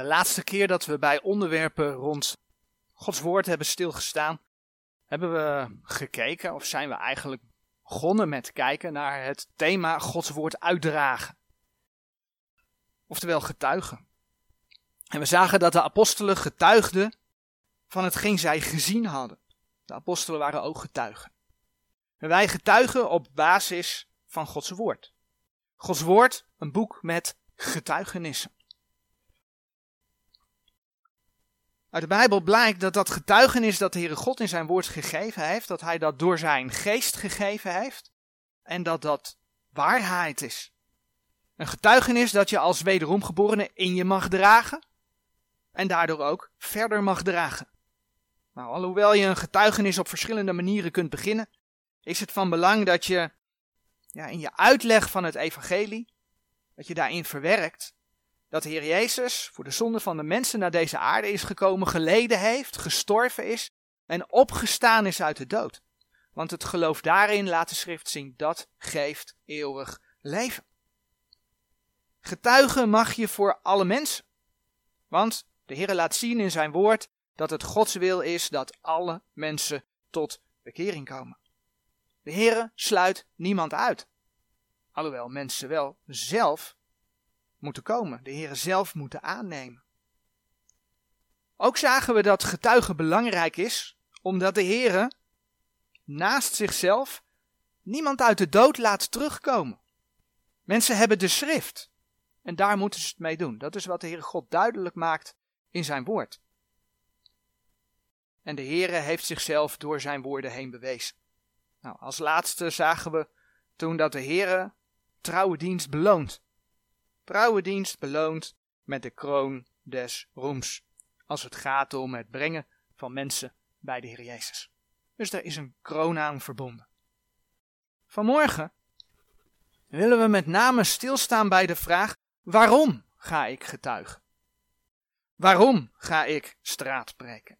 De laatste keer dat we bij onderwerpen rond Gods woord hebben stilgestaan, hebben we gekeken, of zijn we eigenlijk begonnen met kijken naar het thema Gods woord uitdragen. Oftewel getuigen. En we zagen dat de apostelen getuigden van hetgeen zij gezien hadden. De apostelen waren ook getuigen. En wij getuigen op basis van Gods woord. Gods woord, een boek met getuigenissen. Uit de Bijbel blijkt dat dat getuigenis dat de Heere God in zijn woord gegeven heeft, dat hij dat door zijn geest gegeven heeft en dat dat waarheid is. Een getuigenis dat je als wederomgeborene in je mag dragen en daardoor ook verder mag dragen. Nou, alhoewel je een getuigenis op verschillende manieren kunt beginnen, is het van belang dat je ja, in je uitleg van het evangelie, dat je daarin verwerkt dat de Heer Jezus voor de zonde van de mensen naar deze aarde is gekomen, geleden heeft, gestorven is en opgestaan is uit de dood. Want het geloof daarin, laat de schrift zien, dat geeft eeuwig leven. Getuigen mag je voor alle mensen. Want de Heer laat zien in zijn woord dat het Gods wil is dat alle mensen tot bekering komen. De Heer sluit niemand uit. Alhoewel mensen wel zelf moeten komen, de Heer zelf moeten aannemen. Ook zagen we dat getuigen belangrijk is, omdat de Heer naast zichzelf niemand uit de dood laat terugkomen. Mensen hebben de schrift en daar moeten ze het mee doen. Dat is wat de Heere God duidelijk maakt in zijn woord. En de Heere heeft zichzelf door zijn woorden heen bewezen. Nou, als laatste zagen we toen dat de Heere trouwe dienst beloont. Trouwe dienst beloont met de kroon des roems. Als het gaat om het brengen van mensen bij de Heer Jezus. Dus er is een kroon aan verbonden. Vanmorgen willen we met name stilstaan bij de vraag: waarom ga ik getuigen? Waarom ga ik straat breken?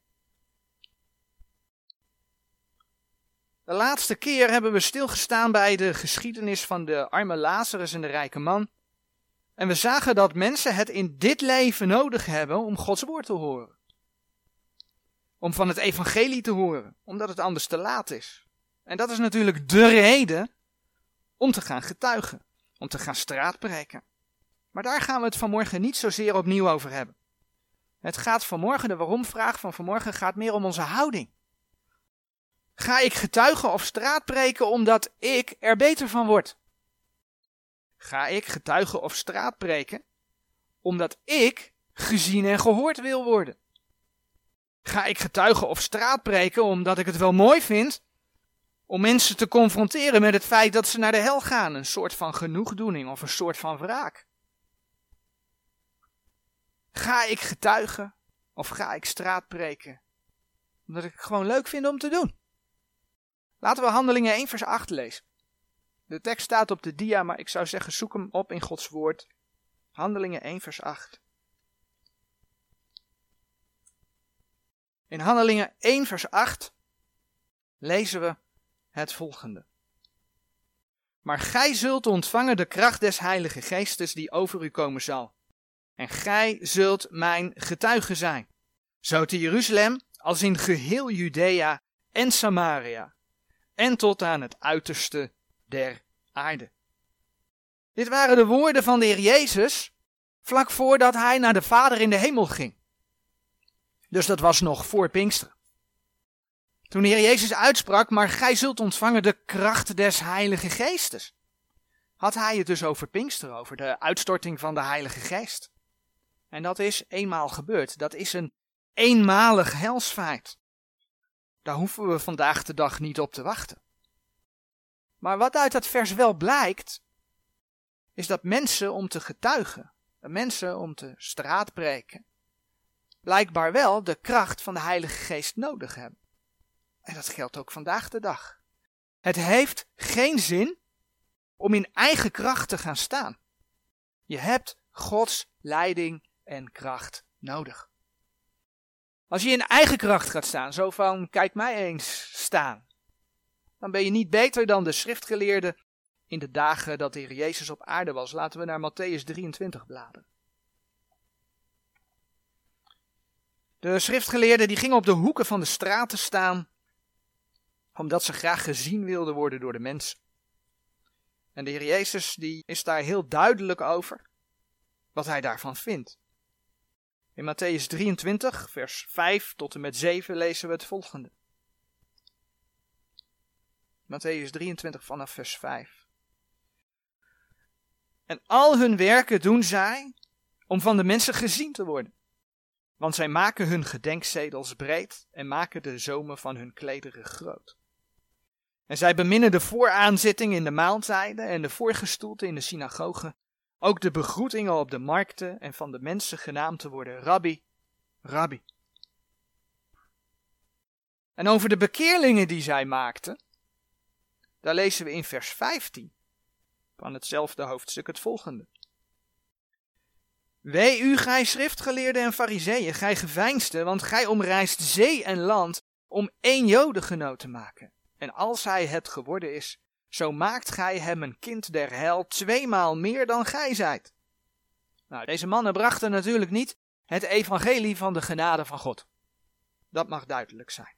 De laatste keer hebben we stilgestaan bij de geschiedenis van de arme Lazarus en de rijke man. En we zagen dat mensen het in dit leven nodig hebben om Gods woord te horen. Om van het evangelie te horen, omdat het anders te laat is. En dat is natuurlijk de reden om te gaan getuigen, om te gaan straatbreken. Maar daar gaan we het vanmorgen niet zozeer opnieuw over hebben. Het gaat vanmorgen, de waarom-vraag van vanmorgen gaat meer om onze houding. Ga ik getuigen of straatbreken omdat ik er beter van word? Ga ik getuigen of straatbreken omdat ik gezien en gehoord wil worden? Ga ik getuigen of straatbreken omdat ik het wel mooi vind om mensen te confronteren met het feit dat ze naar de hel gaan, een soort van genoegdoening of een soort van wraak? Ga ik getuigen of ga ik straatbreken omdat ik het gewoon leuk vind om te doen? Laten we Handelingen 1 vers 8 lezen. De tekst staat op de dia, maar ik zou zeggen zoek hem op in Gods woord. Handelingen 1 vers 8. In Handelingen 1 vers 8 lezen we het volgende. Maar gij zult ontvangen de kracht des Heilige Geestes die over u komen zal. En gij zult mijn getuige zijn. Zo te Jeruzalem als in geheel Judea en Samaria. En tot aan het uiterste der aarde. Dit waren de woorden van de Heer Jezus vlak voordat hij naar de Vader in de hemel ging. Dus dat was nog voor Pinksteren. Toen de Heer Jezus uitsprak, maar gij zult ontvangen de kracht des Heilige Geestes. Had hij het dus over Pinksteren, over de uitstorting van de Heilige Geest. En dat is eenmaal gebeurd. Dat is een eenmalig helsfeit. Daar hoeven we vandaag de dag niet op te wachten. Maar wat uit dat vers wel blijkt, is dat mensen om te getuigen, mensen om te straatbreken, blijkbaar wel de kracht van de Heilige Geest nodig hebben. En dat geldt ook vandaag de dag. Het heeft geen zin om in eigen kracht te gaan staan. Je hebt Gods leiding en kracht nodig. Als je in eigen kracht gaat staan, zo van kijk mij eens staan, dan ben je niet beter dan de schriftgeleerden in de dagen dat de Heer Jezus op aarde was. Laten we naar Matthäus 23 bladeren. De schriftgeleerden die gingen op de hoeken van de straten staan, omdat ze graag gezien wilden worden door de mensen. En de Heer Jezus die is daar heel duidelijk over wat hij daarvan vindt. In Matthäus 23, vers 5 tot en met 7 lezen we het volgende. Matthäus 23 vanaf vers 5. En al hun werken doen zij om van de mensen gezien te worden. Want zij maken hun gedenkzedels breed en maken de zomen van hun klederen groot. En zij beminnen de vooraanzitting in de maaltijden en de voorgestoelte in de synagogen, ook de begroetingen op de markten en van de mensen genaamd te worden rabbi, rabbi. En over de bekeerlingen die zij maakten, daar lezen we in vers 15 van hetzelfde hoofdstuk het volgende. Wee u, gij schriftgeleerden en fariseeën, gij geveinsden, want gij omreist zee en land om één jodengenoot te maken. En als hij het geworden is, zo maakt gij hem een kind der hel tweemaal meer dan gij zijt. Nou, deze mannen brachten natuurlijk niet het evangelie van de genade van God. Dat mag duidelijk zijn.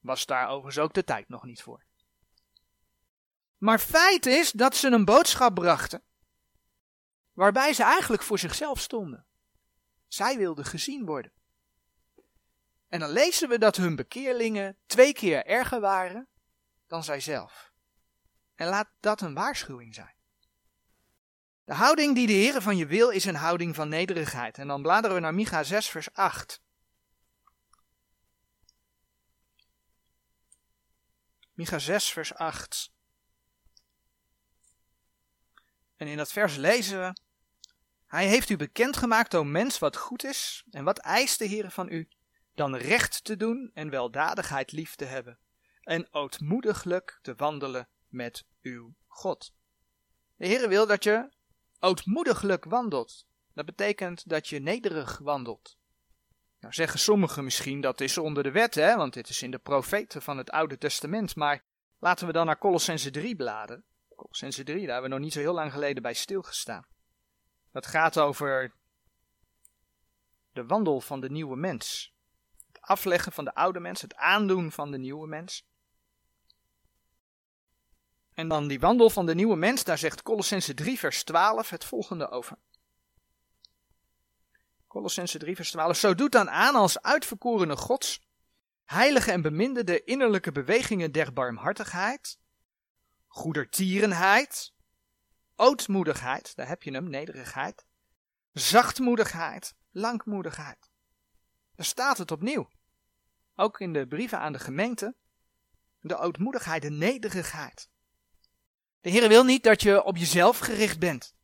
Was daar overigens ook de tijd nog niet voor. Maar feit is dat ze een boodschap brachten, waarbij ze eigenlijk voor zichzelf stonden. Zij wilden gezien worden. En dan lezen we dat hun bekeerlingen twee keer erger waren dan zijzelf. En laat dat een waarschuwing zijn. De houding die de Heer van je wil is een houding van nederigheid. En dan bladeren we naar Micha 6, vers 8. Micha 6, vers 8. En in dat vers lezen we: Hij heeft u bekendgemaakt, o mens, wat goed is. En wat eist de Heer van u? Dan recht te doen en weldadigheid lief te hebben. En ootmoediglijk te wandelen met uw God. De Heer wil dat je ootmoediglijk wandelt. Dat betekent dat je nederig wandelt. Nou zeggen sommigen misschien dat is onder de wet, hè, want dit is in de profeten van het Oude Testament. Maar laten we dan naar Colossense 3 bladen. Colossense 3, daar hebben we nog niet zo heel lang geleden bij stilgestaan. Dat gaat over de wandel van de nieuwe mens. Het afleggen van de oude mens, het aandoen van de nieuwe mens. En dan die wandel van de nieuwe mens, daar zegt Colossense 3 vers 12 het volgende over. Colossense 3 vers 12. Zo doet dan aan als uitverkorene gods, heilige en beminde de innerlijke bewegingen der barmhartigheid, goedertierenheid, ootmoedigheid, daar heb je hem, nederigheid, zachtmoedigheid, langmoedigheid. Daar staat het opnieuw. Ook in de brieven aan de gemeente, de ootmoedigheid, de nederigheid. De Heer wil niet dat je op jezelf gericht bent.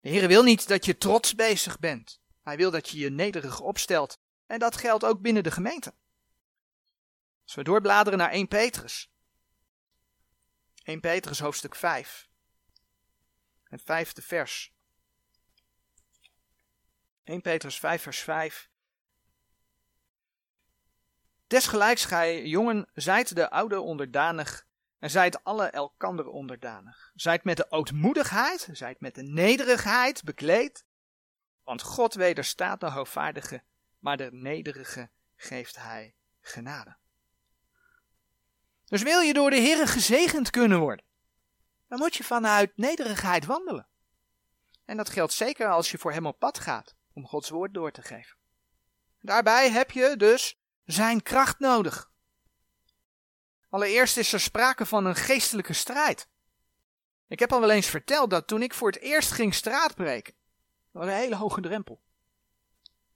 De Heer wil niet dat je trots bezig bent. Hij wil dat je je nederig opstelt. En dat geldt ook binnen de gemeente. Als we doorbladeren naar 1 Petrus. 1 Petrus hoofdstuk 5. Het vijfde vers. 1 Petrus 5 vers 5. Desgelijks gij jongen zijt de oude onderdanig en zijt alle elkander onderdanig. Zijt met de ootmoedigheid, zijt met de nederigheid bekleed. Want God wederstaat de hoogvaardige, maar de nederige geeft hij genade. Dus wil je door de Heer gezegend kunnen worden, dan moet je vanuit nederigheid wandelen. En dat geldt zeker als je voor Hem op pad gaat om Gods woord door te geven. Daarbij heb je dus Zijn kracht nodig. Allereerst is er sprake van een geestelijke strijd. Ik heb al wel eens verteld dat toen ik voor het eerst ging straatbreken, dat was een hele hoge drempel.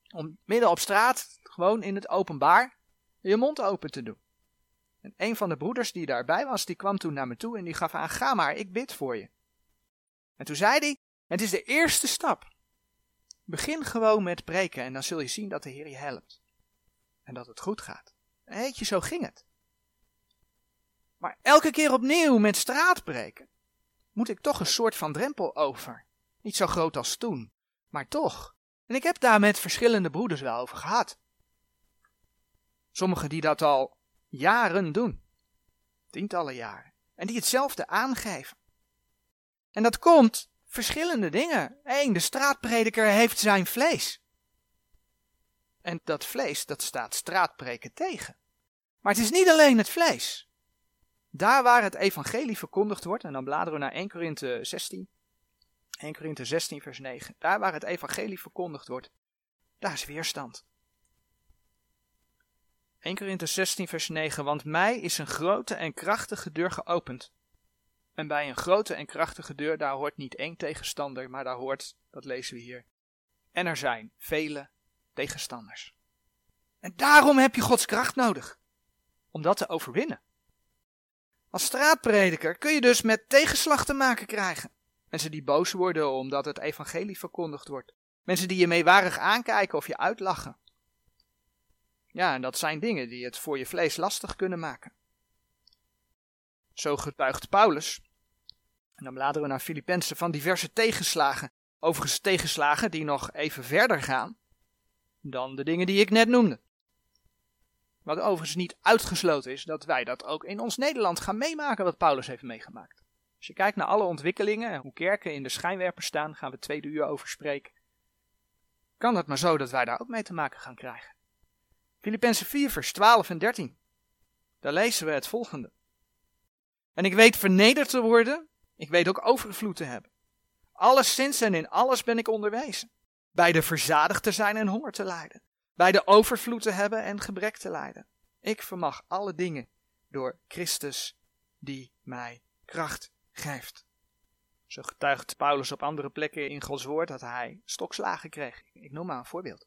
Om midden op straat, gewoon in het openbaar, je mond open te doen. En een van de broeders die daarbij was, die kwam toen naar me toe en die gaf aan, ga maar, ik bid voor je. En toen zei hij, het is de eerste stap. Begin gewoon met preken en dan zul je zien dat de Heer je helpt. En dat het goed gaat. Weet je, zo ging het. Maar elke keer opnieuw met straatbreken moet ik toch een soort van drempel over. Niet zo groot als toen, maar toch. En ik heb daar met verschillende broeders wel over gehad. Sommigen die dat al jaren doen, tientallen jaren, en die hetzelfde aangeven. En dat komt verschillende dingen. Eén, de straatprediker heeft zijn vlees. En dat vlees, dat staat straatpreken tegen. Maar het is niet alleen het vlees. Daar waar het evangelie verkondigd wordt, en dan bladeren we naar 1 Korinthe 16. 1 Korinthe 16 vers 9. Daar waar het evangelie verkondigd wordt, daar is weerstand. 1 Korinthe 16 vers 9. Want mij is een grote en krachtige deur geopend. En bij een grote en krachtige deur, daar hoort niet één tegenstander, maar daar hoort, dat lezen we hier. En er zijn vele tegenstanders. En daarom heb je Gods kracht nodig. Om dat te overwinnen. Als straatprediker kun je dus met tegenslag te maken krijgen. Mensen die boos worden omdat het evangelie verkondigd wordt. Mensen die je meewarig aankijken of je uitlachen. Ja, en dat zijn dingen die het voor je vlees lastig kunnen maken. Zo getuigt Paulus. En dan bladeren we naar Filippenzen van diverse tegenslagen. Overigens tegenslagen die nog even verder gaan dan de dingen die ik net noemde. Wat overigens niet uitgesloten is dat wij dat ook in ons Nederland gaan meemaken wat Paulus heeft meegemaakt. Als je kijkt naar alle ontwikkelingen en hoe kerken in de schijnwerper staan, gaan we tweede uur over spreken. Kan het maar zo dat wij daar ook mee te maken gaan krijgen. Filippenzen 4 vers 12 en 13. Daar lezen we het volgende. En ik weet vernederd te worden, ik weet ook overvloed te hebben. Alleszins en in alles ben ik onderwezen. Bij de verzadigd te zijn en honger te lijden. Bij de overvloed te hebben en gebrek te lijden. Ik vermag alle dingen door Christus die mij kracht geeft. Zo getuigt Paulus op andere plekken in Gods woord dat hij stokslagen kreeg. Ik noem maar een voorbeeld.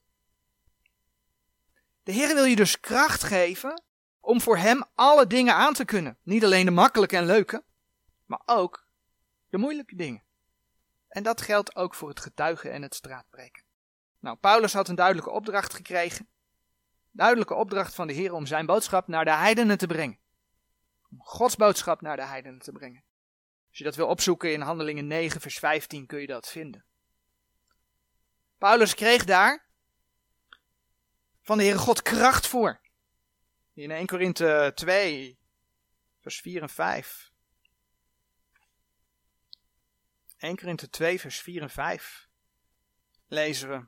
De Heer wil je dus kracht geven om voor Hem alle dingen aan te kunnen. Niet alleen de makkelijke en leuke, maar ook de moeilijke dingen. En dat geldt ook voor het getuigen en het straatbreken. Nou, Paulus had een duidelijke opdracht gekregen. Duidelijke opdracht van de Heer om zijn boodschap naar de heidenen te brengen. Om Gods boodschap naar de heidenen te brengen. Als je dat wil opzoeken in Handelingen 9, vers 15, kun je dat vinden. Paulus kreeg daar van de Heere God kracht voor. In 1 Korinthe 2, vers 4 en 5. 1 Korinthe 2, vers 4 en 5 lezen we.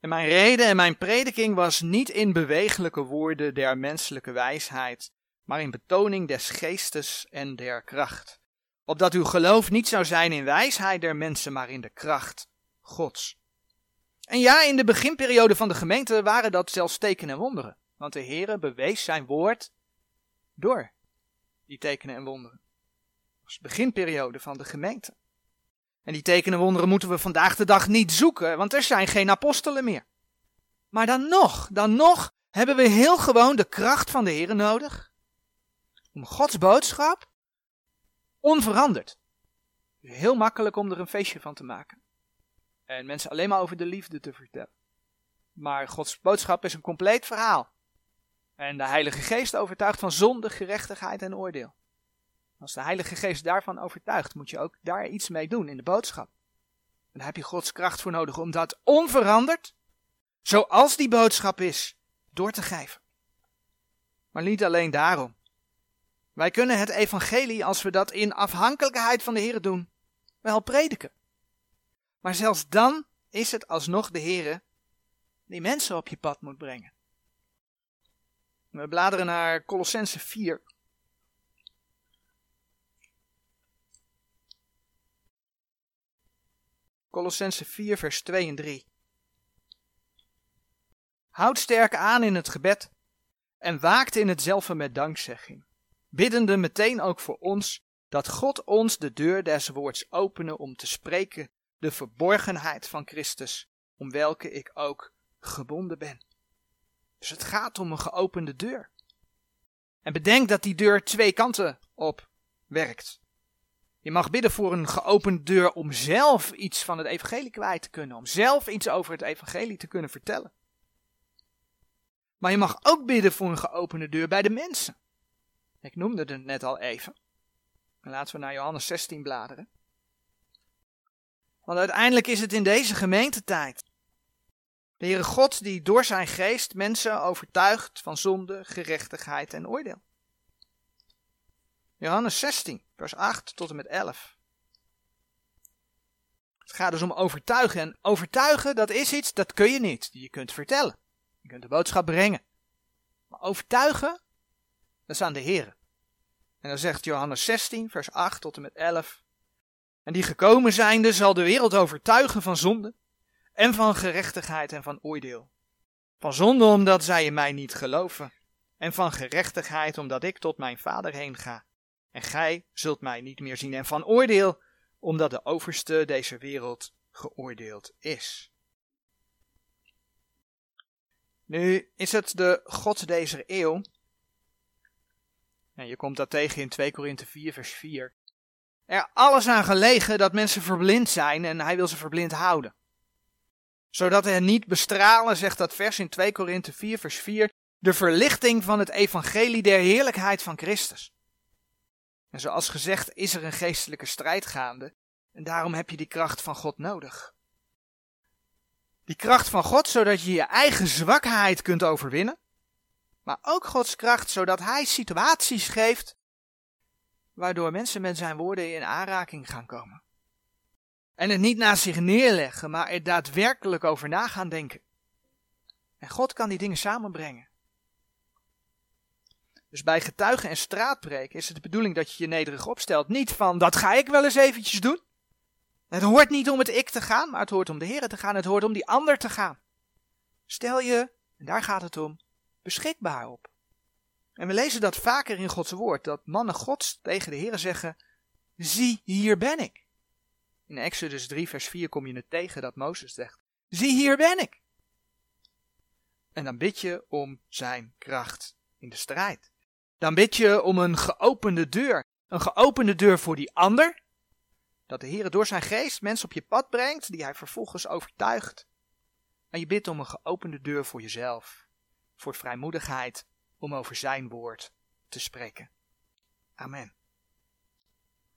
En mijn reden en mijn prediking was niet in bewegelijke woorden der menselijke wijsheid, maar in betoning des geestes en der kracht. Opdat uw geloof niet zou zijn in wijsheid der mensen, maar in de kracht Gods. En ja, in de beginperiode van de gemeente waren dat zelfs tekenen en wonderen. Want de Heere bewees zijn woord door die tekenen en wonderen. Dat was de beginperiode van de gemeente. En die tekenen en wonderen moeten we vandaag de dag niet zoeken, want er zijn geen apostelen meer. Maar dan nog, dan nog hebben we heel gewoon de kracht van de Heer nodig. Om Gods boodschap onveranderd. Heel makkelijk om er een feestje van te maken. En mensen alleen maar over de liefde te vertellen. Maar Gods boodschap is een compleet verhaal. En de Heilige Geest overtuigt van zonde, gerechtigheid en oordeel. Als de Heilige Geest daarvan overtuigt, moet je ook daar iets mee doen in de boodschap. En daar heb je Gods kracht voor nodig om dat onveranderd, zoals die boodschap is, door te geven. Maar niet alleen daarom. Wij kunnen het evangelie, als we dat in afhankelijkheid van de Heer doen, wel prediken. Maar zelfs dan is het alsnog de Heer die mensen op je pad moet brengen. We bladeren naar Colossense 4. Colossense 4, vers 2 en 3. Houd sterk aan in het gebed en waakt in hetzelfde met dankzegging, biddende meteen ook voor ons dat God ons de deur des woords opene om te spreken de verborgenheid van Christus, om welke ik ook gebonden ben. Dus het gaat om een geopende deur. En bedenk dat die deur twee kanten op werkt. Je mag bidden voor een geopende deur om zelf iets van het evangelie kwijt te kunnen, om zelf iets over het evangelie te kunnen vertellen. Maar je mag ook bidden voor een geopende deur bij de mensen. Ik noemde het net al even. laten we naar Johannes 16 bladeren. Want uiteindelijk is het in deze gemeentetijd de Heere God die door zijn geest mensen overtuigt van zonde, gerechtigheid en oordeel. Johannes 16, vers 8 tot en met 11. Het gaat dus om overtuigen. En overtuigen, dat is iets, dat kun je niet. Je kunt vertellen. Je kunt de boodschap brengen. Maar overtuigen, dat is aan de Heer. En dan zegt Johannes 16, vers 8 tot en met 11. En die gekomen zijnde zal de wereld overtuigen van zonde en van gerechtigheid en van oordeel. Van zonde omdat zij in mij niet geloven en van gerechtigheid omdat ik tot mijn vader heen ga. En gij zult mij niet meer zien en van oordeel omdat de overste deze wereld geoordeeld is. Nu is het de God deze eeuw. En je komt dat tegen in 2 Korinthe 4 vers 4. Er alles aan gelegen dat mensen verblind zijn en hij wil ze verblind houden. Zodat hij niet bestralen, zegt dat vers in 2 Korinthe 4 vers 4, de verlichting van het evangelie der heerlijkheid van Christus. En zoals gezegd is er een geestelijke strijd gaande en daarom heb je die kracht van God nodig. Die kracht van God zodat je je eigen zwakheid kunt overwinnen, maar ook Gods kracht zodat Hij situaties geeft waardoor mensen met zijn woorden in aanraking gaan komen. En het niet naast zich neerleggen, maar er daadwerkelijk over na gaan denken. En God kan die dingen samenbrengen. Dus bij getuigen en straatpreken is het de bedoeling dat je je nederig opstelt. Niet van, dat ga ik wel eens eventjes doen. Het hoort niet om het ik te gaan, maar het hoort om de Heer te gaan. Het hoort om die ander te gaan. Stel je, en daar gaat het om, beschikbaar op. En we lezen dat vaker in Gods woord, dat mannen Gods tegen de Heer zeggen, zie, hier ben ik. In Exodus 3 vers 4 kom je het tegen dat Mozes zegt, zie, hier ben ik. En dan bid je om zijn kracht in de strijd. Dan bid je om een geopende deur. Een geopende deur voor die ander. Dat de Heer door zijn geest mensen op je pad brengt, die hij vervolgens overtuigt. En je bidt om een geopende deur voor jezelf. Voor vrijmoedigheid om over zijn woord te spreken. Amen.